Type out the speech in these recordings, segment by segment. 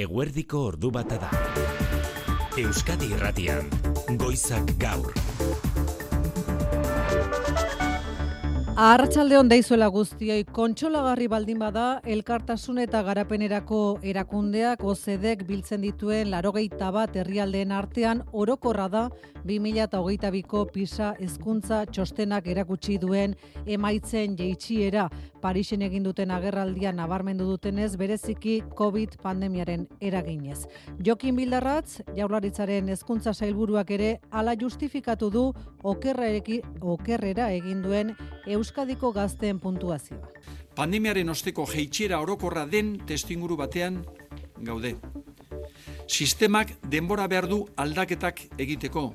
Eguerdiko ordu bata da. Euskadi Irratian, Goizak Gaur. Arratsalde on daizuela guztioi kontsolagarri baldin bada elkartasun eta garapenerako erakundeak OZEDek biltzen dituen 81 bat herrialdeen artean orokorra da 2022ko PISA hezkuntza txostenak erakutsi duen emaitzen jeitsiera Parisen egin duten agerraldia nabarmendu dutenez bereziki Covid pandemiaren eraginez. Jokin Bildarratz Jaurlaritzaren hezkuntza sailburuak ere hala justifikatu du okerrera egin duen Euskadiko gazteen puntuazioa. Pandemiaren osteko jeitxera orokorra den testinguru batean gaude. Sistemak denbora behar du aldaketak egiteko.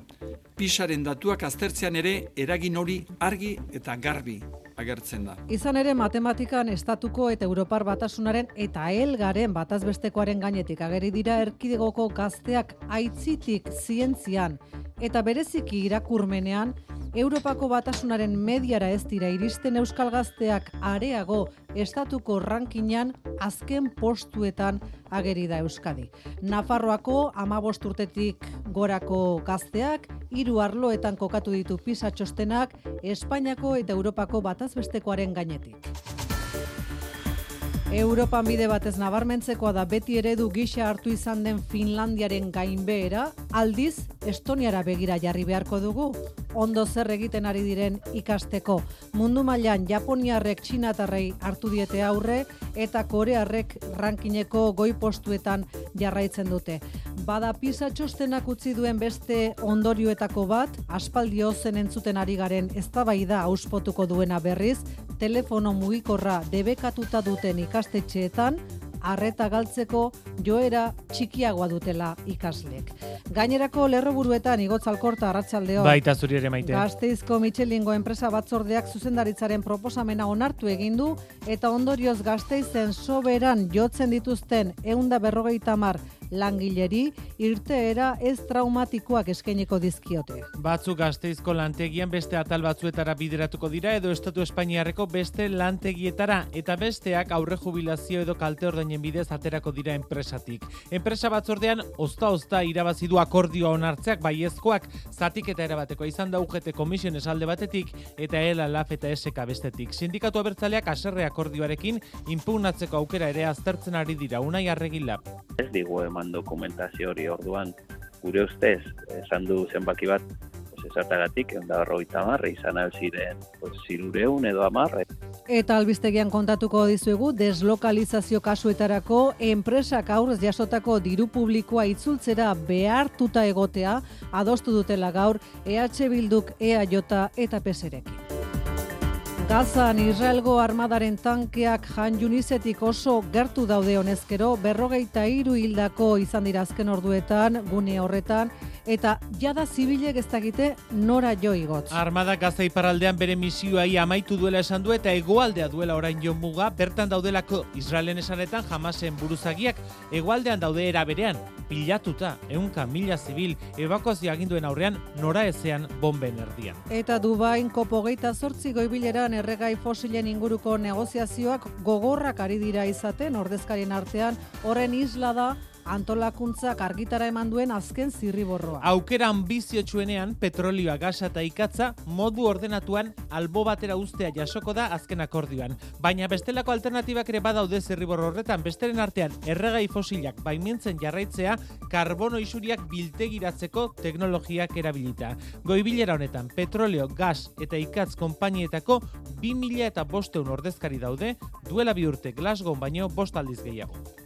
Pisaren datuak aztertzean ere eragin hori argi eta garbi agertzen da. Izan ere matematikan estatuko eta Europar batasunaren eta elgaren batazbestekoaren gainetik ageri dira erkidegoko gazteak aitzitik zientzian eta bereziki irakurmenean Europako batasunaren mediara ez dira iristen euskal gazteak areago estatuko rankinan azken postuetan ageri da Euskadi. Nafarroako amabost urtetik gorako gazteak, hiru arloetan kokatu ditu pisa txostenak, Espainiako eta Europako batazbestekoaren gainetik. Europan bide batez nabarmentzekoa da beti eredu gisa hartu izan den Finlandiaren gainbehera, aldiz Estoniara begira jarri beharko dugu, ondo zer egiten ari diren ikasteko. Mundu mailan Japoniarrek Txinatarrei hartu diete aurre eta Korearrek rankineko goi postuetan jarraitzen dute. Bada pisa txostenak utzi duen beste ondorioetako bat, aspaldi zen entzuten ari garen eztabaida auspotuko duena berriz, telefono mugikorra debekatuta duten ikastetxeetan, arreta galtzeko joera txikiagoa dutela ikaslek. Gainerako lerroburuetan igotzalkorta arratsaldeo. Baita zuri ere maite. Gazteizko Michelingo enpresa batzordeak zuzendaritzaren proposamena onartu egin du eta ondorioz Gasteizen soberan jotzen dituzten eunda berrogeita mar langileri irteera ez traumatikoak eskainiko dizkiote. Batzuk gazteizko lantegian beste atal batzuetara bideratuko dira edo Estatu Espainiarreko beste lantegietara eta besteak aurre jubilazio edo kalte ordainen bidez aterako dira enpresatik. Enpresa batzordean ozta-ozta irabazi du akordioa onartzeak baiezkoak zatik eta erabateko izan da UGT Komision esalde batetik eta ELA LAF eta SK bestetik. Sindikatu abertzaleak aserre akordioarekin impugnatzeko aukera ere aztertzen ari dira unai arregilap. Ez digu eman dokumentazio hori orduan gure ustez esan du zenbaki bat esartagatik da berrogeita marre izan alziren zirureun edo amarre. Eta albistegian kontatuko dizuegu deslokalizazio kasuetarako enpresak aurrez jasotako diru publikoa itzultzera behartuta egotea adostu dutela gaur EH Bilduk EAJ eta PSRekin. Gazan Israelgo armadaren tankeak jan junizetik oso gertu daude honezkero, berrogeita hiru hildako izan dira azken orduetan, gune horretan, eta jada zibilek ez dakite nora jo igot. Armada Gaza iparaldean bere misioai amaitu duela esan du eta egoaldea duela orain jo muga, bertan daudelako Israelen esanetan jamasen buruzagiak egoaldean daude era berean, pilatuta, eunka mila zibil, evakuazio aginduen aurrean nora ezean bomben erdian. Eta Dubain kopogeita zortzi goibileran erregai fosilen inguruko negoziazioak gogorrak ari dira izaten ordezkarien artean. Horren isla da antolakuntzak argitara eman duen azken zirriborroa. Aukera ambiziotsuenean petrolioa, gasa eta ikatza modu ordenatuan albo batera ustea jasoko da azken akordioan. Baina bestelako alternatibak ere badaude zirriborro horretan, besteren artean erregai fosilak baimentzen jarraitzea karbono isuriak biltegiratzeko teknologiak erabilita. Goibilera honetan petrolio, gas eta ikatz konpainietako 2000 eta bosteun ordezkari daude, duela bi urte Glasgow baino bost aldiz gehiago.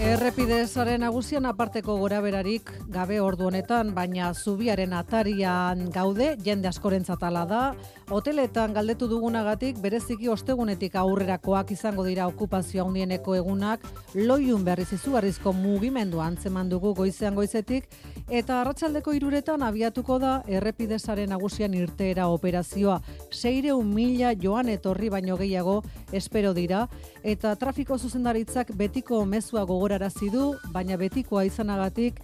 Errepidezaren nagusian aparteko gora berarik gabe ordu honetan, baina zubiaren atarian gaude, jende askorentzat ala da, hoteletan galdetu dugunagatik bereziki ostegunetik aurrerakoak izango dira okupazio handieneko egunak, loiun berriz izugarrizko mugimendu antzeman dugu goizean goizetik, eta arratsaldeko iruretan abiatuko da errepidezaren nagusian irteera operazioa. Seireun mila joan etorri baino gehiago espero dira, eta trafiko zuzendaritzak betiko mezua gogorarazi du, baina betikoa izanagatik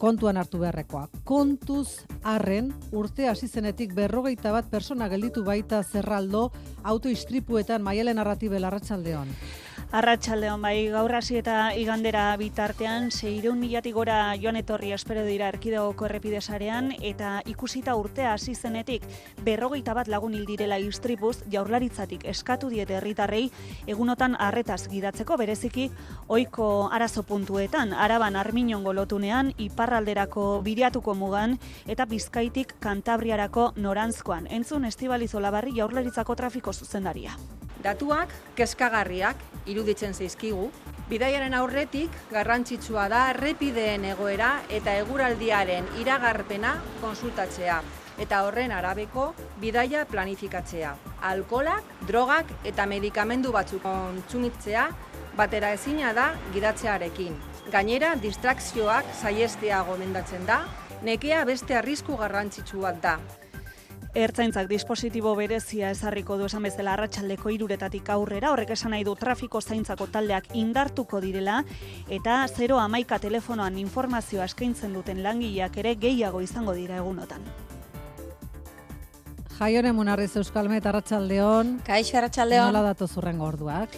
kontuan hartu beharrekoa. Kontuz arren, urte hasi zenetik berrogeita bat persona gelditu baita zerraldo autoistripuetan maialen narratibe larratsaldeon. Arratxaldeon bai, gaur hasi eta igandera bitartean, zeireun milatik gora joan etorri espero dira erkidegoko errepidesarean, eta ikusita urtea hasi zenetik berrogeita bat lagun hildirela istripuz, jaurlaritzatik eskatu diete herritarrei egunotan arretaz gidatzeko bereziki ohiko arazo puntuetan, araban arminon golotunean, iparralderako biriatuko mugan, eta bizkaitik kantabriarako norantzkoan. Entzun estibalizolabarri jaurlaritzako trafiko zuzendaria. Datuak kezkagarriak iruditzen zaizkigu. Bidaiaren aurretik garrantzitsua da errepideen egoera eta eguraldiaren iragarpena konsultatzea eta horren arabeko bidaia planifikatzea. Alkolak, drogak eta medikamendu batzuk kontsumitzea batera ezina da gidatzearekin. Gainera, distrakzioak saiestea gomendatzen da, nekea beste arrisku garrantzitsuak da. Ertzaintzak dispositibo berezia ezarriko du esan bezala arratsaldeko iruretatik aurrera, horrek esan nahi du trafiko zaintzako taldeak indartuko direla, eta 0 amaika telefonoan informazioa eskaintzen duten langileak ere gehiago izango dira egunotan. Jaione Munarriz Euskalmet Arratsaldeon. Kaixo Arratsaldeon. Nola datu zurrengo orduak?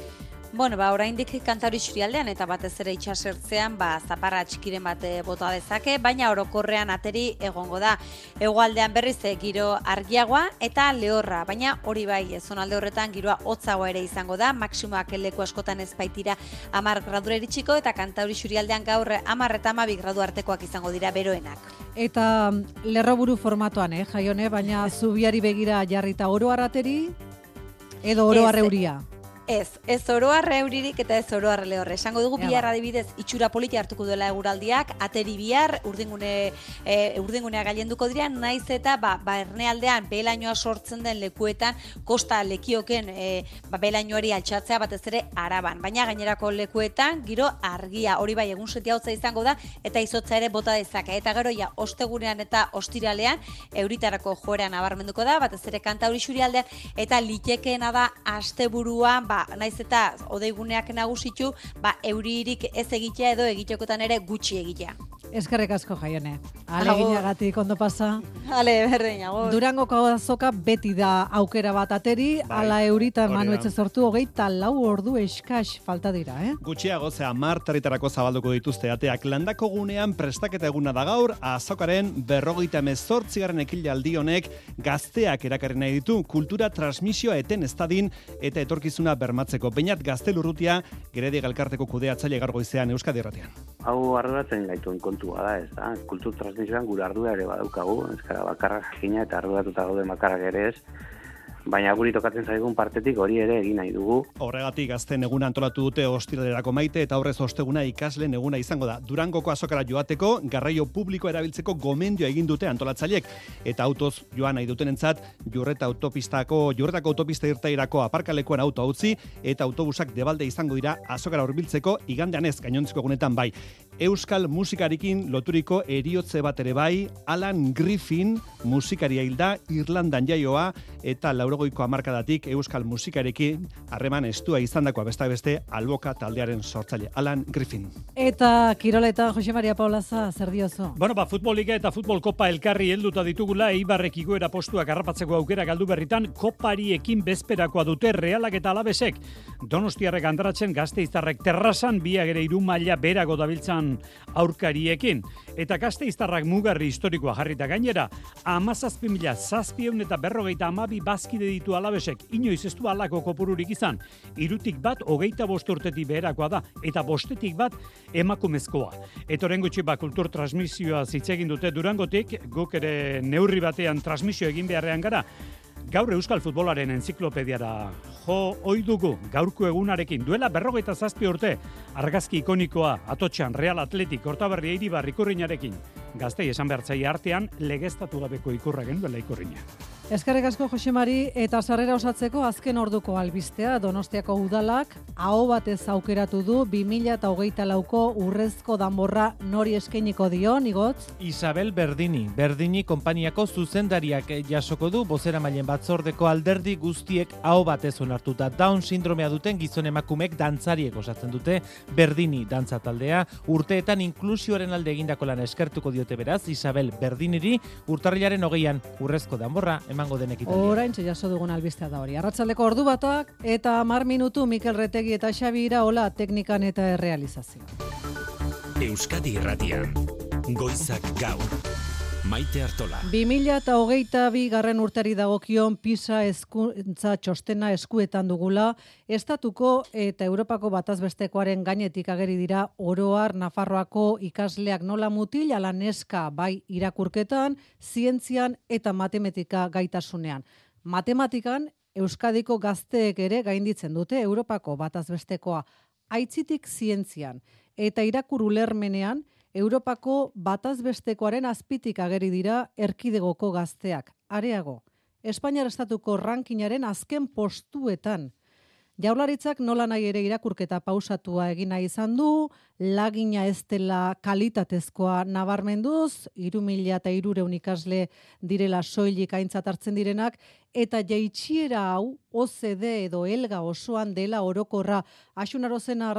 Bueno, ba, oraindik kantauri xurialdean eta batez ere itxasertzean, ba, zaparra txikiren bate bota dezake, baina orokorrean ateri egongo da. Egoaldean berriz eh, giro argiagoa eta lehorra, baina hori bai, zonalde horretan giroa hotzagoa ere izango da, maksimoak leku askotan ez baitira amar gradura eritxiko eta kantauri xurialdean gaur amar eta amabik gradu artekoak izango dira beroenak. Eta mm, lerroburu formatoan, eh, jaione, baina zubiari begira jarrita oro arrateri, edo oro arreuria. Ez, ez oroa reuririk eta ez oroa lehorre. Esango dugu Ea, bihar adibidez itxura politi hartuko duela eguraldiak, ateri bihar urdingune, e, urdingunea gailenduko dira, naiz eta ba, ba ernealdean behelainoa sortzen den lekuetan kosta lekioken e, ba, behelainoari altxatzea batez ere araban. Baina gainerako lekuetan giro argia hori bai egun setia hotza izango da eta izotza ere bota dezake. Eta gero ja ostegunean eta ostiralean euritarako joera nabarmenduko da, batez ere kanta hori xurialdean eta litekeena da asteburuan ba, naiz eta odeiguneak nagusitu, ba, euririk ez egitea edo egitekotan ere gutxi egitea. Eskerrik asko jaione. Aleginagatik ondo pasa. Hale, berdin, agur. Durangoko azoka beti da aukera bat ateri, Bai, ala eurita hori da. manu etxe sortu hogeita lau ordu eskas falta dira, eh? Gutxiago ze hamar territarako zabalduko dituzte ateak landako gunean prestaketa eguna da gaur azokaren berrogeita mezortzigarren ekilaldi honek gazteak erakarri nahi ditu kultura transmisioa eten estadin eta etorkizuna bermatzeko. Beinat gaztelurrutia geredi galkarteko kudeatzaile gargoizean Euskadi Erratian. Hau arduratzen gaituen kontua da, ez da? Kultur transmisioan gure ardura ere badaukagu, ezkara bakarra jakina eta arduratuta gaude bakarrak ere ez, baina guri tokatzen zaigun partetik hori ere egin nahi dugu. Horregatik gazten eguna antolatu dute ostiralerako maite eta horrez osteguna ikasleen eguna izango da. Durangoko azokara joateko garraio publiko erabiltzeko gomendioa egin dute antolatzaileek eta autoz joan nahi dutenentzat jurreta autopistako jurretako autopista irtairako aparkalekuan auto utzi eta autobusak debalde izango dira azokara hurbiltzeko igandean ez gainontzeko egunetan bai. Euskal musikarekin loturiko eriotze bat ere bai, Alan Griffin musikaria hilda Irlandan jaioa eta laurogoiko hamarkadatik Euskal musikarekin harreman estua izandakoa besta beste alboka taldearen sortzaile Alan Griffin. Eta kiroletan Jose Maria Paulaza zer diozu? Bueno, ba, futboliga eta futbol kopa elkarri helduta ditugula Eibarrek igoera postuak harrapatzeko aukera galdu berritan kopariekin bezperakoa dute realak eta alabesek. Donostiarrek andaratzen gazteiztarrek terrazan biak ere maila berago dabiltzan aurkariekin. Eta gazteiztarrak mugarri historikoa jarrita gainera, amazazpi mila zazpieun eta berrogeita amabi bazkide ditu alabesek, inoiz ez du alako kopururik izan. Irutik bat hogeita bost urtetik beherakoa da, eta bostetik bat emakumezkoa. Eta horren gutxi ba, kultur transmisioa zitzegin dute durangotik, guk ere neurri batean transmisio egin beharrean gara, Gaur Euskal Futbolaren enziklopediara jo ohi dugu gaurko egunarekin duela berrogeita zazpi urte argazki ikonikoa atotxan Real Atletik Hortaberri Eiribar ikurrinarekin gaztei esan behartzaile artean legeztatu gabeko ikurra genuela ikurrina. Eskerrik asko Jose Mari eta sarrera osatzeko azken orduko albistea Donostiako udalak aho batez aukeratu du 2024 lauko urrezko danborra nori eskainiko dio, nigotz? Isabel Berdini, Berdini konpainiako zuzendariak jasoko du bozera mailen batzordeko alderdi guztiek aho batez onartuta Down sindromea duten gizon emakumek dantzariek osatzen dute Berdini dantza taldea urteetan inklusioaren alde egindako lan eskertuko diote beraz Isabel Berdiniri urtarrilaren hogeian urrezko danborra eman emango den ekitaldia. Orain jaso dugun albistea da hori. Arratsaldeko ordu batak eta mar minutu Mikel Retegi eta Xabi Iraola teknikan eta errealizazio. Euskadi Irratian. Goizak gaur. Maite Artola. 2000 eta hogeita bi garren urtari dagokion PISA eskuntza txostena eskuetan dugula, estatuko eta Europako batazbestekoaren gainetik ageri dira oroar Nafarroako ikasleak nola mutil ala neska bai irakurketan, zientzian eta matematika gaitasunean. Matematikan Euskadiko gazteek ere gainditzen dute Europako batazbestekoa aitzitik zientzian eta irakur ulermenean Europako batazbestekoaren azpitik ageri dira erkidegoko gazteak. Areago, Espainiar Estatuko rankinaren azken postuetan. Jaularitzak nola nahi ere irakurketa pausatua egina izan du, lagina ez dela kalitatezkoa nabarmenduz, iru mila eta irure unikasle direla soilik aintzat hartzen direnak, eta jaitxiera hau OCD edo elga osoan dela orokorra. Asunaro zena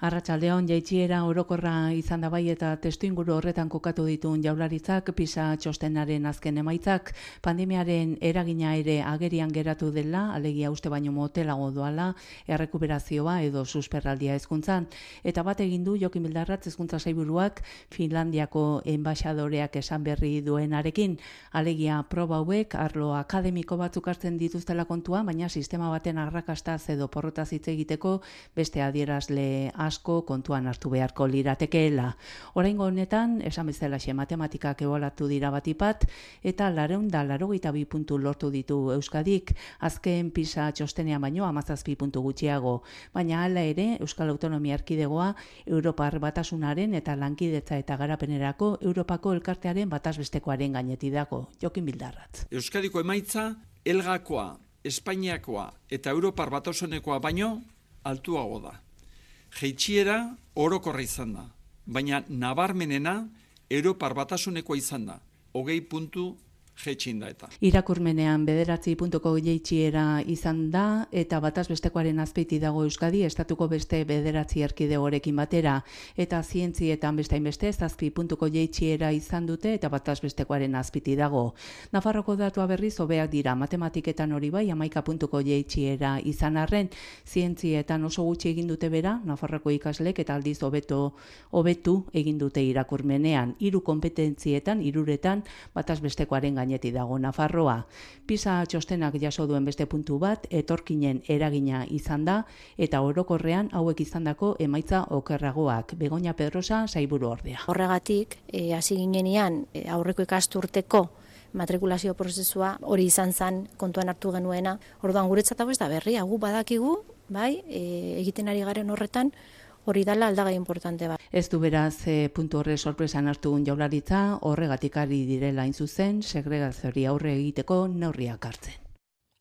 arratsaldeon. Jaitxiera orokorra izan da bai eta testu inguru horretan kokatu dituen jaularitzak pisa txostenaren azken emaitzak pandemiaren eragina ere agerian geratu dela, alegia uste baino motelago doala, errekuperazioa edo susperraldia hezkuntzan eta bat egin du Jokin Bildarratz hezkuntza saiburuak Finlandiako enbaixadoreak esan berri duenarekin, alegia proba hauek arlo akademiko batzuk hartzen dituztela kontua, baina sistema baten arrakastaz edo porrotaz hitz egiteko beste adierazle asko kontuan hartu beharko liratekeela. Oraingo honetan, esan bezala xe matematikak ebolatu dira batipat, eta lareun da larogeita bi puntu lortu ditu Euskadik, azken pisa txostenean baino amazazpi puntu gutxiago. Baina hala ere, Euskal Autonomia Erkidegoa, Europar batasunaren eta lankidetza eta garapenerako Europako elkartearen batazbestekoaren gaineti dago. Jokin bildarrat. Euskadiko emaitza, Elgakoa, Espainiakoa eta Europar batasunekoa baino altuago da jeitxiera orokorra izan da, baina nabarmenena Europar batasunekoa izan da, hogei puntu jetxin da eta. Irakurmenean bederatzi puntuko jeitxiera izan da, eta bataz bestekoaren azpeiti dago Euskadi, estatuko beste bederatzi erkidegorekin batera, eta zientzietan bestain beste, zazpi puntuko jeitxiera izan dute, eta bataz bestekoaren azpiti dago. Nafarroko datua berriz, hobeak dira, matematiketan hori bai, amaika puntuko jeitxiera izan arren, zientzietan oso gutxi egin dute bera, Nafarroko ikaslek, eta aldiz hobeto hobetu egin dute irakurmenean, hiru kompetentzietan, iruretan, bataz bestekoaren gaineti dago Nafarroa. Pisa txostenak jaso duen beste puntu bat, etorkinen eragina izan da, eta orokorrean hauek izandako emaitza okerragoak. Begoña Pedrosa, saiburu ordea. Horregatik, e, hasi ginenean e, aurreko ikasturteko matrikulazio prozesua hori izan zen kontuan hartu genuena. Orduan guretzat hau ez da berria, gu badakigu, bai, e, egiten ari garen horretan, hori dala aldagai importante bat. Ez du beraz e, puntu horre sorpresan hartu jaularitza, horregatik ari direla inzuzen, segregazioari aurre egiteko neurriak hartzen.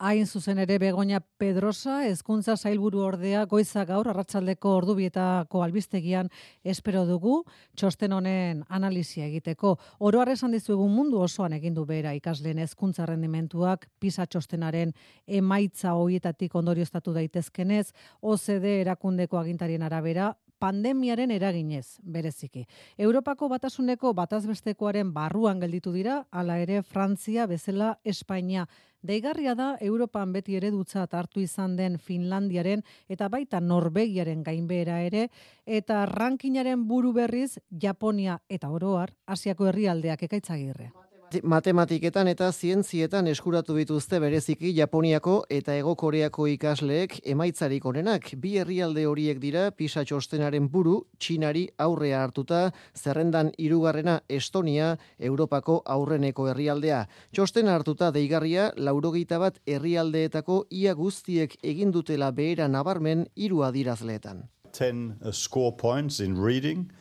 Hain zuzen ere Begoña Pedrosa, hezkuntza sailburu ordea goiza gaur arratsaldeko ordubietako albistegian espero dugu txosten honen analizia egiteko. Oro esan dizuegun mundu osoan egin du bera ikasleen hezkuntza rendimentuak pisa txostenaren emaitza hoietatik ondorioztatu daitezkenez, OCD erakundeko agintarien arabera pandemiaren eraginez, bereziki. Europako batasuneko batazbestekoaren barruan gelditu dira, hala ere Frantzia bezala Espainia Deigarria da Europan beti eredutzat hartu izan den Finlandiaren eta baita Norvegiaren gainbehera ere eta rankinaren buru berriz Japonia eta oroar Asiako herrialdeak ekaitzagirre matematiketan eta zientzietan eskuratu dituzte bereziki Japoniako eta Ego Koreako ikasleek emaitzarik onenak. Bi herrialde horiek dira Pisa txostenaren buru Txinari aurrea hartuta, zerrendan hirugarrena Estonia, Europako aurreneko herrialdea. Txosten hartuta deigarria, laurogeita bat herrialdeetako ia guztiek egin dutela behera nabarmen hiru adirazleetan. 10 uh, score points in reading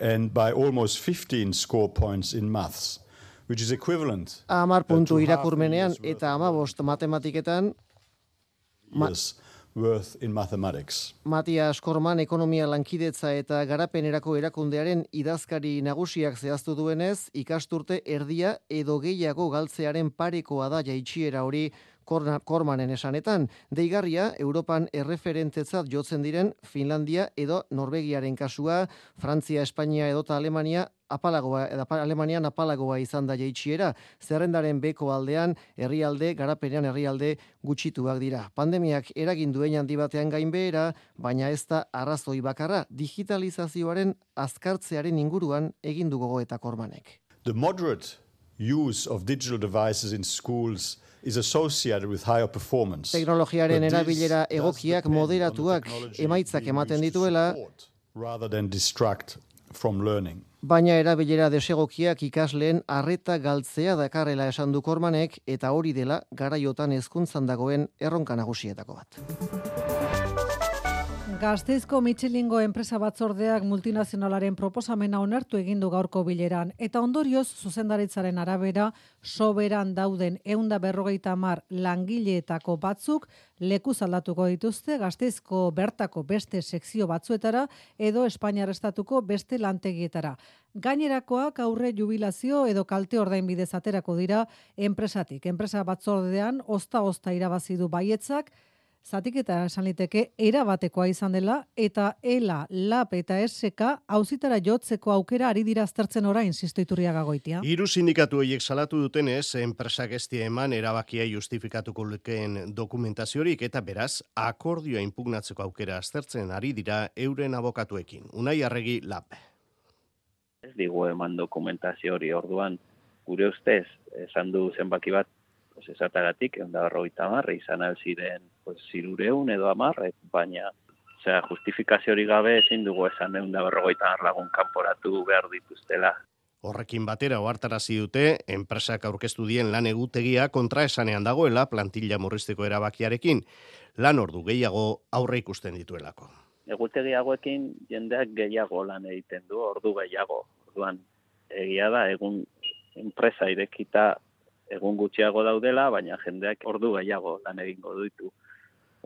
and by almost 15 score points in maths. Amar puntu irakurmenean eta amabost matematiketan. Yes. worth in mathematics. Matias Korman ekonomia lankidetza eta garapenerako erakundearen idazkari nagusiak zehaztu duenez, ikasturte erdia edo gehiago galtzearen parekoa da jaitsiera hori kormanen esanetan. Deigarria, Europan erreferentetzat jotzen diren Finlandia edo Norvegiaren kasua, Frantzia, Espainia edo Alemania apalagoa, Alemanian apalagoa izan da jaitsiera, zerrendaren beko aldean, herrialde, garapenean herrialde gutxituak dira. Pandemiak eragin duen handi batean gainbehera, baina ez da arrazoi bakarra, digitalizazioaren azkartzearen inguruan egin du gogoeta kormanek. The moderate use of digital devices in schools is associated with higher performance. Teknologiaren erabilera egokiak moderatuak emaitzak ematen dituela rather than distract from learning. Baina erabilera desegokiak ikasleen arreta galtzea dakarrela esan du kormanek eta hori dela garaiotan hezkuntzan dagoen erronka nagusietako bat. Gazteizko Michelingo enpresa batzordeak multinazionalaren proposamena onartu egindu gaurko bileran eta ondorioz zuzendaritzaren arabera soberan dauden eunda berrogeita mar langileetako batzuk leku zaldatuko dituzte Gazteizko bertako beste sekzio batzuetara edo Espainiar estatuko beste lantegietara. Gainerakoak aurre jubilazio edo kalte ordain bidez aterako dira enpresatik. Enpresa batzordean osta-osta irabazi du baietzak, zatiketa esan liteke erabatekoa izan dela eta ELA, LAP eta SK auzitara jotzeko aukera ari dira aztertzen orain insistoiturriaga goitia. Hiru sindikatu horiek salatu dutenez, enpresak estia eman erabakia justifikatuko lukeen dokumentaziorik eta beraz, akordioa impugnatzeko aukera aztertzen ari dira euren abokatuekin. Unai arregi LAP. Ez digu eman dokumentazio hori orduan, gure ustez, esan du zenbaki bat pues esatagatik, egun da izan alziren, pues, zirureun edo amarre, baina, osea, justifikazio hori gabe ezin dugu esan egun da berrogeita lagun kanporatu behar dituztela. Horrekin batera ohartarazi dute enpresak aurkeztu dien lan egutegia kontraesanean dagoela plantilla murrizteko erabakiarekin lan ordu gehiago aurre ikusten dituelako. Egutegi hauekin jendeak gehiago lan egiten du, ordu gehiago. Orduan egia da egun enpresa irekita egun gutxiago daudela, baina jendeak ordu gehiago lan egingo ditu.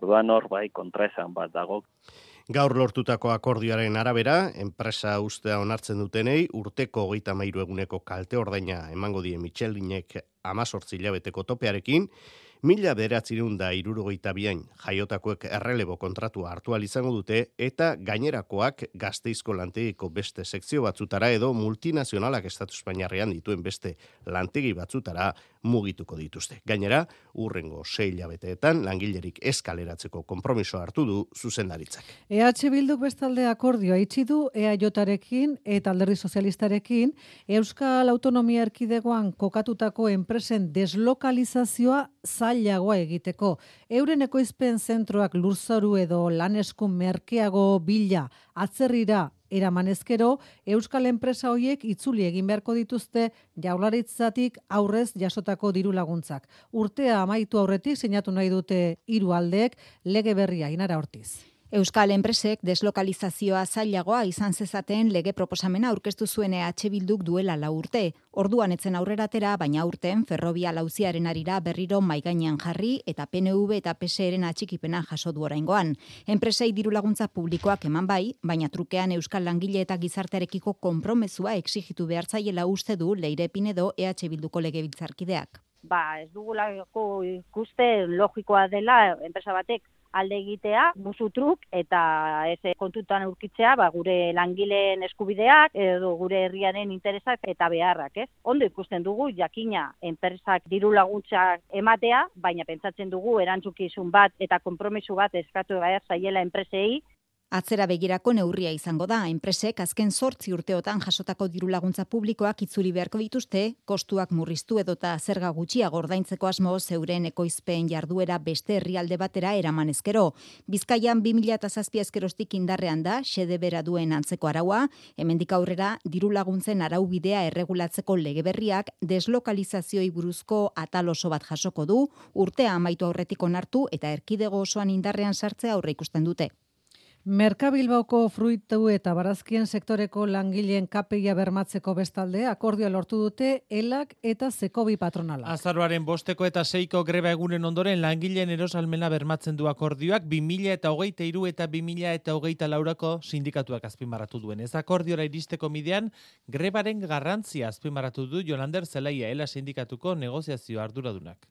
Orduan hor bai kontraesan bat dago. Gaur lortutako akordioaren arabera, enpresa ustea onartzen dutenei, urteko hogeita mairu eguneko kalte ordaina emango die Michelinek amazortzi hilabeteko topearekin, Mila beratzirun da irurogeita biain jaiotakoek errelebo kontratua hartu izango dute eta gainerakoak gazteizko lantegiko beste sekzio batzutara edo multinazionalak estatu espainiarrean dituen beste lantegi batzutara mugituko dituzte. Gainera, urrengo sei hilabeteetan langilerik eskaleratzeko konpromiso hartu du zuzendaritzak. EH Bilduk bestalde akordioa itxi du EAJarekin eta Alderdi Sozialistarekin Euskal Autonomia Erkidegoan kokatutako enpresen deslokalizazioa zailagoa egiteko. Euren ekoizpen zentroak lurzoru edo laneskun merkeago bila atzerrira eramanezkero, Euskal enpresa hoiek itzuli egin beharko dituzte jaularitzatik aurrez jasotako diru laguntzak. Urtea amaitu aurretik sinatu nahi dute hiru aldeek lege berria inara hortiz. Euskal enpresek deslokalizazioa zailagoa izan zezaten lege proposamena aurkeztu zuen EH Bilduk duela la urte. Orduan etzen aurreratera, baina urten ferrobia lauziaren arira berriro maigainean jarri eta PNV eta PSRen atxikipena jaso du oraingoan. Enpresei diru laguntza publikoak eman bai, baina trukean Euskal langile eta gizartearekiko konpromezua exigitu behartzaiela uste du Leire Pinedo EH Bilduko legebiltzarkideak. Ba, ez dugulako ikusten logikoa dela enpresa batek alde egitea, musu truk eta ez kontutan aurkitzea, ba, gure langileen eskubideak edo gure herriaren interesak eta beharrak, ez? Ondo ikusten dugu jakina enpresak diru laguntzak ematea, baina pentsatzen dugu erantzukizun bat eta konpromisu bat eskatu behar zaiela enpresei Atzera begirako neurria izango da, enpresek azken sortzi urteotan jasotako diru laguntza publikoak itzuli beharko dituzte, kostuak murriztu edota zerga gutxia gordaintzeko asmo zeuren ekoizpen jarduera beste herrialde batera eraman ezkero. Bizkaian 2000 eta zazpi ezkerostik indarrean da, xede bera duen antzeko araua, hemendik aurrera diru laguntzen araubidea erregulatzeko lege berriak deslokalizazioi buruzko atal oso bat jasoko du, urtea amaitu aurretik onartu eta erkidego osoan indarrean sartzea aurre ikusten dute. Merkabilbauko fruitu eta barazkien sektoreko langileen kapeia bermatzeko bestalde akordioa lortu dute elak eta zekobi patronala. Azaroaren bosteko eta seiko greba egunen ondoren langileen erosalmena bermatzen du akordioak 2000 eta hogeita iru eta 2000 eta hogeita laurako sindikatuak azpimarratu duen. Ez akordiora iristeko midean grebaren garrantzia azpimarratu du Jolander Zelaia ela sindikatuko negoziazio arduradunak.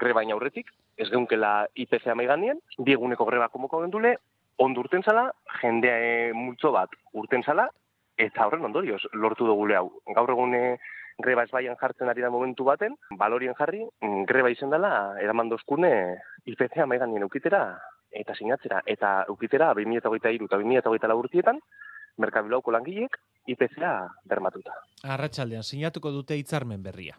grebaina aurretik, ez geunkela IPC amaiganien, bi eguneko greba komoko gendule, ondu urten zala, jendea e, multzo bat urten zala, eta horren ondorioz lortu dugule hau. Gaur egune greba ezbaian jartzen ari da momentu baten, balorien jarri, mm, greba izen dela, eraman dozkune IPC amaiganien eukitera, eta sinatzera, eta eukitera 2008 eta 2008 urtietan, Merkabilauko langilek IPCA bermatuta. Arratxaldean, sinatuko dute hitzarmen berria.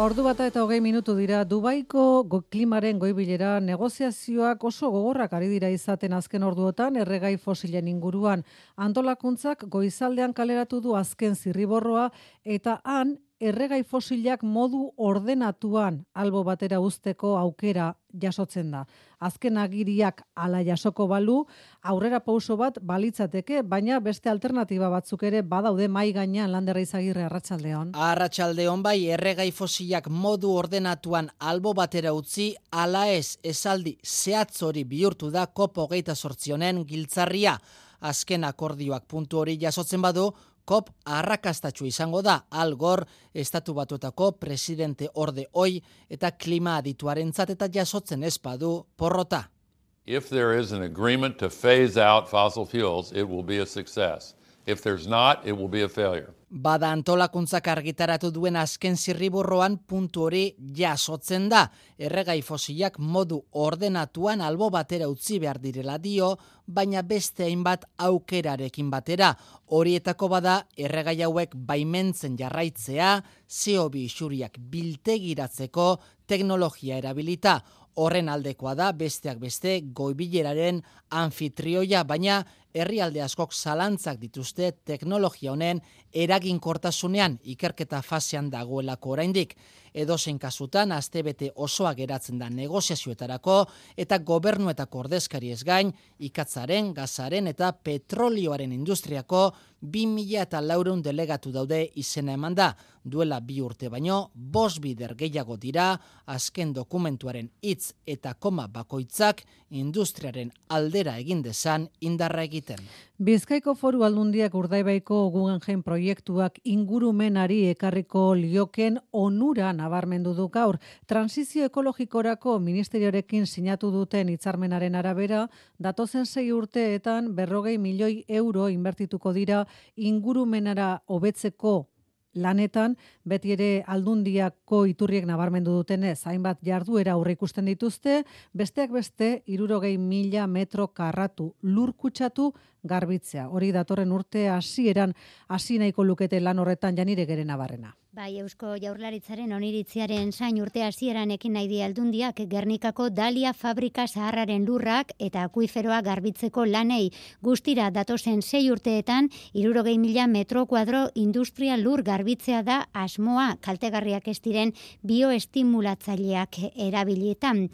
Ordu bata eta hogei minutu dira, Dubaiko go klimaren goibilera negoziazioak oso gogorrak ari dira izaten azken orduotan erregai fosilen inguruan. Antolakuntzak goizaldean kaleratu du azken zirriborroa eta han erregai fosilak modu ordenatuan albo batera usteko aukera jasotzen da. Azken agiriak ala jasoko balu, aurrera pauso bat balitzateke, baina beste alternatiba batzuk ere badaude mai gainean landerra izagirre arratsaldeon. Arratsaldeon bai erregai fosilak modu ordenatuan albo batera utzi, ala ez esaldi zehatz hori bihurtu da kopo geita sortzionen giltzarria. Azken akordioak puntu hori jasotzen badu, COP arrakastatxu izango da Algor estatu batuetako presidente orde oi eta klima adituarentzat eta jasotzen espadu porrota. If there is an agreement to phase out fossil fuels, it will be a success. If there's not, it will be a failure. Bada antolakuntzak argitaratu duen azken zirriburroan puntu hori jasotzen da. Erregai fosilak modu ordenatuan albo batera utzi behar direla dio, baina beste hainbat aukerarekin batera. Horietako bada erregai hauek baimentzen jarraitzea, CO2 isuriak biltegiratzeko teknologia erabilita. Horren aldekoa da besteak beste goibileraren anfitrioia, baina herrialde askok zalantzak dituzte teknologia honen eraginkortasunean ikerketa fasean dagoelako oraindik edozein kasutan astebete osoa geratzen da negoziazioetarako eta gobernuetako ordezkari ez gain ikatzaren, gazaren eta petrolioaren industriako 2000 eta laureun delegatu daude izena eman da. Duela bi urte baino, bos bider gehiago dira, azken dokumentuaren hitz eta koma bakoitzak industriaren aldera egin dezan indarra egiten. Bizkaiko foru aldundiak urdaibaiko Guggenheim proiektuak ingurumenari ekarriko lioken onura nabarmendu du gaur. Transizio ekologikorako ministerioarekin sinatu duten hitzarmenaren arabera, datozen sei urteetan berrogei milioi euro inbertituko dira ingurumenara hobetzeko lanetan, beti ere aldundiako iturriek nabarmendu dutenez, hainbat jarduera aurre ikusten dituzte, besteak beste, irurogei mila metro karratu lurkutsatu garbitzea. Hori datorren urte hasieran hasi nahiko lukete lan horretan janire gere nabarrena. Bai, Eusko Jaurlaritzaren oniritziaren sain urte hasieran ekin nahi di aldundiak Gernikako Dalia fabrika zaharraren lurrak eta akuiferoa garbitzeko lanei guztira datozen sei urteetan irurogei mila metro kuadro industria lur garbitzea da asmoa kaltegarriak ez diren bioestimulatzaileak erabilietan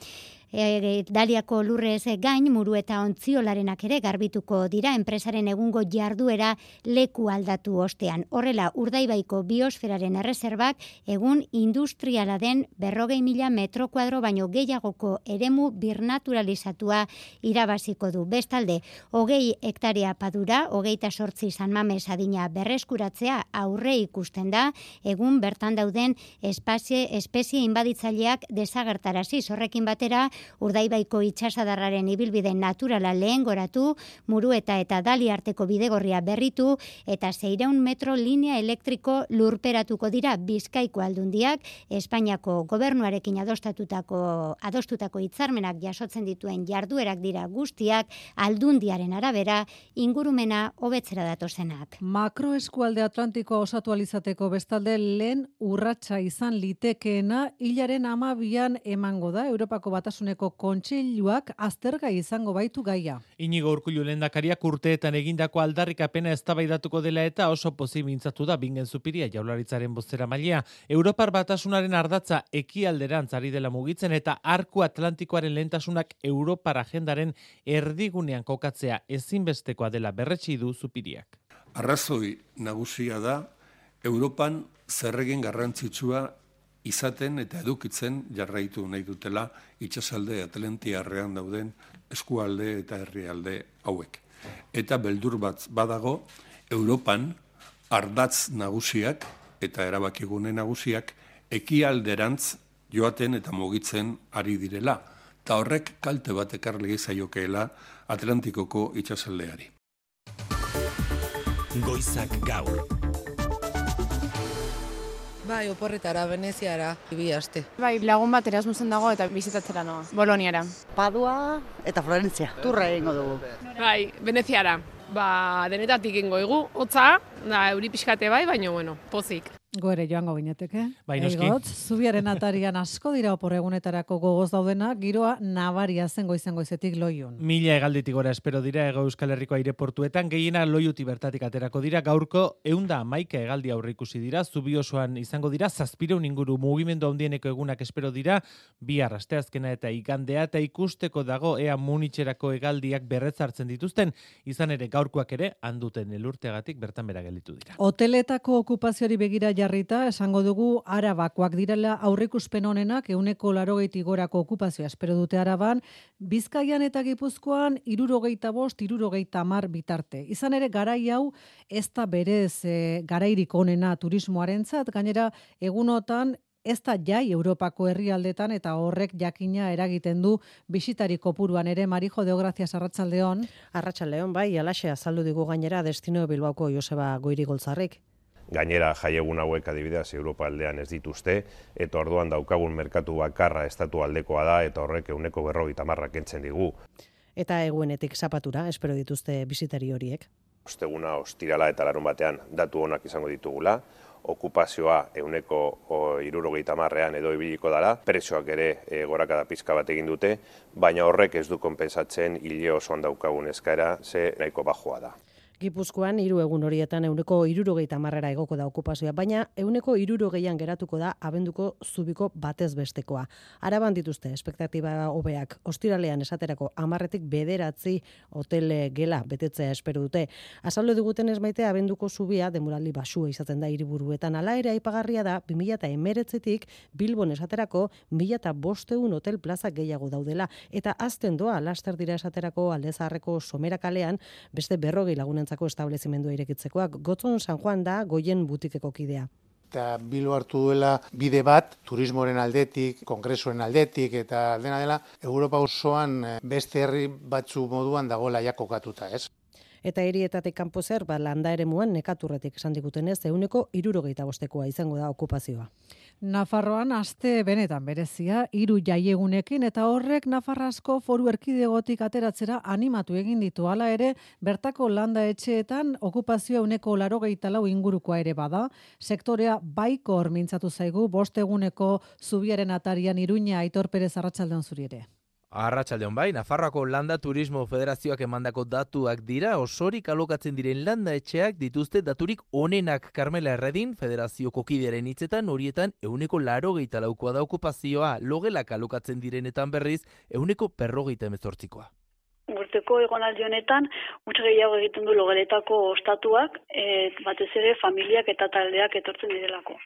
e, daliako lurrez gain muru eta ontziolarenak ere garbituko dira enpresaren egungo jarduera leku aldatu ostean. Horrela, urdaibaiko biosferaren erreserbak egun industriala den berrogei mila metro kuadro baino gehiagoko eremu birnaturalizatua irabaziko du. Bestalde, hogei hektarea padura, hogeita sortzi San Mames adina berreskuratzea aurre ikusten da, egun bertan dauden espazie, espezie inbaditzaileak desagertarazi horrekin batera urdaibaiko itxasadarraren ibilbide naturala lehen goratu, muru eta dali arteko bidegorria berritu, eta zeireun metro linea elektriko lurperatuko dira bizkaiko aldundiak, Espainiako gobernuarekin adostatutako, adostutako hitzarmenak jasotzen dituen jarduerak dira guztiak, aldundiaren arabera, ingurumena hobetzera datozenak. Makroeskualde Atlantiko osatu alizateko bestalde lehen urratsa izan litekeena hilaren amabian emango da Europako Batasun Batasuneko kontseiluak azterga izango baitu gaia. Inigo Urkullu lehendakariak urteetan egindako aldarrikapena eztabaidatuko dela eta oso pozimintzatu da bingen zupiria jaularitzaren bozera mailea. Europar Batasunaren ardatza ekialderantz ari dela mugitzen eta arku atlantikoaren lehentasunak Europar agendaren erdigunean kokatzea ezinbestekoa dela berretsi du zupiriak. Arrazoi nagusia da Europan zerregin garrantzitsua izaten eta edukitzen jarraitu nahi dutela itxasalde atlentiarrean dauden eskualde eta herrialde hauek. Eta beldur bat badago, Europan ardatz nagusiak eta erabakigune nagusiak ekialderantz joaten eta mugitzen ari direla, eta horrek kalte bat ekarri zaiokeela Atlantikoko itxasaldeari. Goizak gaur. Bai, oporretara, Veneziara, bi aste. Bai, lagun bat Erasmusen dago eta bizitatzera noa, Boloniara. Padua eta Florentzia. Turra egingo dugu. Bai, Veneziara. Ba, denetatik ingo egu, hotza, da, euri pixkate bai, baina, bueno, pozik. Goere joango gineteke. Bai, noski. Eigot, zubiaren atarian asko dira oporregunetarako gogoz daudena, giroa nabaria zen goizen goizetik loiun. Mila egalditik gora espero dira Ego Euskal Herriko aireportuetan, gehiena loiuti bertatik aterako dira, gaurko eunda maika egaldi aurre ikusi dira, zubi osoan izango dira, zazpireun inguru mugimendu handieneko egunak espero dira, bi arrasteazkena eta igandea, eta ikusteko dago ea munitxerako egaldiak berretzartzen dituzten, izan ere gaurkoak ere, handuten elurteagatik bertan bera gelditu dira. Hoteletako okupazioari begira jarrita, esango dugu arabakoak direla aurrikuspen honenak euneko larogeiti gorako okupazioa espero dute araban, Bizkaian eta Gipuzkoan irurogeita bost, irurogeita mar bitarte. Izan ere, garai hau ez da berez e, garairik onena turismoarentzat, gainera egunotan ez da jai Europako herrialdetan eta horrek jakina eragiten du bisitari kopuruan ere Marijo de Gracias Arratsaldeon. Arratsaldeon bai, alaxe azaldu digu gainera destino Bilbaoko Joseba Goiri Goltzarrik. Gainera jaiegun hauek adibidez Europa aldean ez dituzte, eta orduan daukagun merkatu bakarra estatu aldekoa da, eta horrek euneko berrogeita marrak entzen digu. Eta eguenetik zapatura, espero dituzte bisitari horiek. Osteguna ostirala eta larun batean datu onak izango ditugula, okupazioa euneko irurogeita marrean edo ibiliko dala, presoak ere e, gorakada pizka bat egin dute, baina horrek ez du konpensatzen hile osoan daukagun eskaera, ze nahiko bajoa da. Gipuzkoan hiru egun horietan euneko irurogeita marrera egoko da okupazioa, baina euneko irurogeian geratuko da abenduko zubiko batez bestekoa. Araban dituzte, espektatiba hobeak, ostiralean esaterako amarretik bederatzi hotel gela betetzea espero dute. Azaldo diguten ez abenduko zubia demoraldi basua izaten da hiriburuetan ala ere aipagarria da 2000 eta emeretzetik Bilbon esaterako 1000 eta bosteun hotel plaza gehiago daudela. Eta azten doa, laster dira esaterako aldezarreko somera kalean, beste berrogei lagunen entzako establezimendua irekitzekoak. Gotzon San Juan da goien butikeko kidea eta Bilbo hartu duela bide bat turismoren aldetik, kongresuen aldetik eta dena dela Europa osoan beste herri batzu moduan dagoela ja kokatuta, ez? Eta hirietatik kanpo zer, ba, landa ere muan nekaturretik esan digutenez, euneko irurogeita bostekoa izango da okupazioa. Nafarroan aste benetan berezia, hiru jaiegunekin eta horrek Nafarrasko foru erkidegotik ateratzera animatu egin ditu hala ere, bertako landa etxeetan okupazioa uneko larogeita lau ingurukoa ere bada, sektorea baiko hormintzatu zaigu, bost eguneko zubiaren atarian iruña aitor perez arratsaldeon zuri ere. Arratsaldeon bai, Nafarroako Landa Turismo Federazioak emandako datuak dira, osorik alokatzen diren landa etxeak dituzte daturik onenak Carmela Erredin, Federazioko kideren hitzetan horietan euneko laro gehieta laukoa da okupazioa, logelak alokatzen direnetan berriz, euneko perrogeita emezortzikoa. Urteko egon honetan, mutxe gehiago egiten du logeletako ostatuak, e, batez ere familiak eta taldeak etortzen direlako.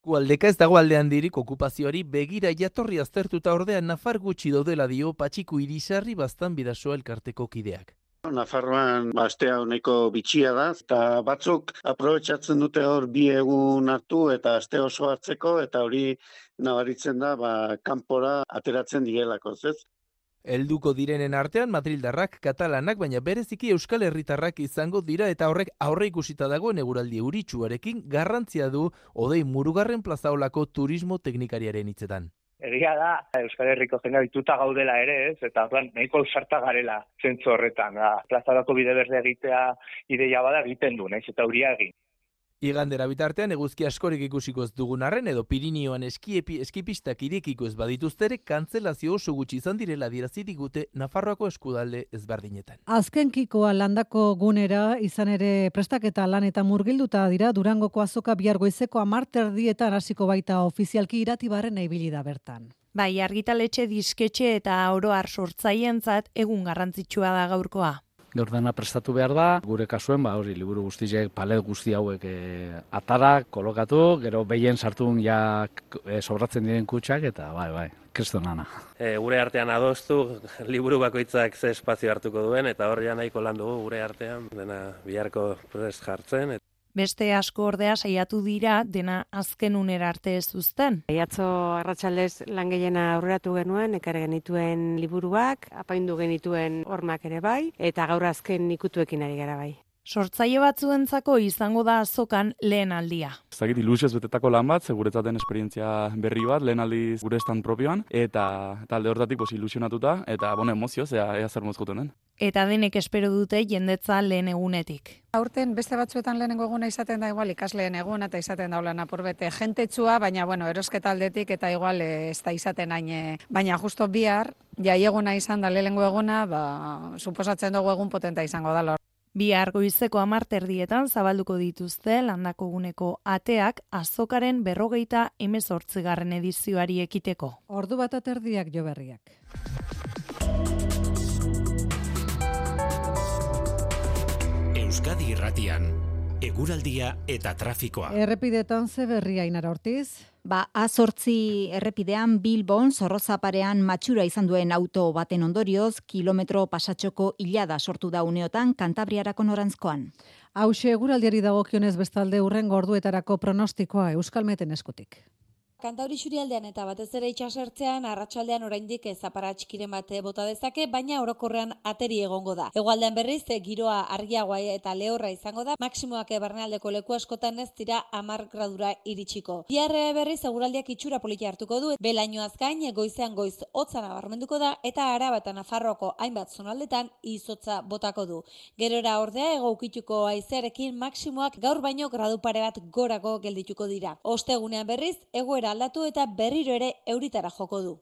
Eskualdeka ez dago aldean dirik okupazioari begira jatorri aztertuta ordean nafar gutxi daudela dio patxiku irisarri bastan bidasoa elkarteko kideak. Nafarroan bastea honeko bitxia da, eta batzuk aprobetsatzen dute hor bi egun hartu eta aste oso hartzeko, eta hori nabaritzen da ba, kanpora ateratzen digelako, ez? Helduko direnen artean Madrildarrak, Katalanak, baina bereziki Euskal Herritarrak izango dira eta horrek aurre ikusita dagoen eguraldi euritsuarekin garrantzia du odei murugarren plazaolako turismo teknikariaren hitzetan. Egia da, Euskal Herriko jendea dituta gaudela ere, ez? Eta orduan nahiko ausarta garela zentzu horretan, da. Plazarako bide berde egitea ideia bada egiten du, naiz eta huria egin. Igandera bitartean eguzki askorik ikusiko ez dugun arren edo Pirinioan eskiepi eskipistak irekiko ez badituztere kantzelazio oso gutxi izan direla dirazi digute Nafarroako eskudalde ezberdinetan. Azken kikoa landako gunera izan ere prestaketa lan eta murgilduta dira Durangoko azoka bihar goizeko amarter dietan hasiko baita ofizialki iratibarren ibili da bertan. Bai, argitaletxe disketxe eta oroar sortzaientzat egun garrantzitsua da gaurkoa gaur dena prestatu behar da, gure kasuen, ba, hori, liburu guztiek, palet guzti hauek e, atara, kolokatu, gero behien sartun ja e, sobratzen diren kutsak, eta bai, bai, kriston nana. E, gure artean adostu, liburu bakoitzak ze espazio hartuko duen, eta hor ja nahiko lan dugu gure artean, dena biharko prest jartzen. Beste asko ordea saiatu dira dena azken unera arte ez uzten. Iatzo arratsaldez lan gehiena aurreratu genuen, ekare genituen liburuak, apaindu genituen hormak ere bai, eta gaur azken ikutuekin ari gara bai. Sortzaile batzuentzako izango da azokan lehen aldia. Zagit ilusioz betetako lan bat, seguretzaten esperientzia berri bat, lehen aldiz gure estan propioan, eta talde hortatik pos, ilusionatuta, eta bon emozioz, ea, ea zer mozkotunen. Eta denek espero dute jendetza lehen egunetik. Aurten beste batzuetan lehenengo eguna izaten da igual ikasleen eguna eta izaten daula napurbete jentetsua, baina bueno, erosketa aldetik eta igual eh, ez da izaten hain, eh, baina justo bihar, jai eguna izan da lehenengo eguna, ba, suposatzen dugu egun potenta izango da lor. Bi argoizeko amarterdietan zabalduko dituzte landako guneko ateak azokaren berrogeita emezortzigarren edizioari ekiteko. Ordu bat aterdiak jo berriak. Euskadi irratian, eguraldia eta trafikoa. Errepidetan ze berria inara ortiz? Ba, azortzi errepidean Bilbon zorrozaparean matxura izan duen auto baten ondorioz, kilometro pasatxoko hilada sortu da uneotan kantabriarako norantzkoan. Hau eguraldiari dagokionez bestalde urren gorduetarako pronostikoa Euskalmeten eskutik. Kantauri xurialdean eta batez ere itxasertzean arratsaldean oraindik ezapara txikiren bate bota dezake, baina orokorrean ateri egongo da. Hegoaldean berriz giroa argiagoa eta lehorra izango da, maksimoak ebarnealdeko leku askotan ez dira 10 gradura iritsiko. Biarre berriz eguraldiak itxura politia hartuko du, belaino azkain goizean goiz hotza nabarmenduko da eta Araba eta hainbat zonaldetan izotza botako du. Gerora ordea egoukituko aizearekin maksimoak gaur baino gradu pare bat gorako geldituko dira. Ostegunean berriz egoera aldatu eta berriro ere euritara joko du.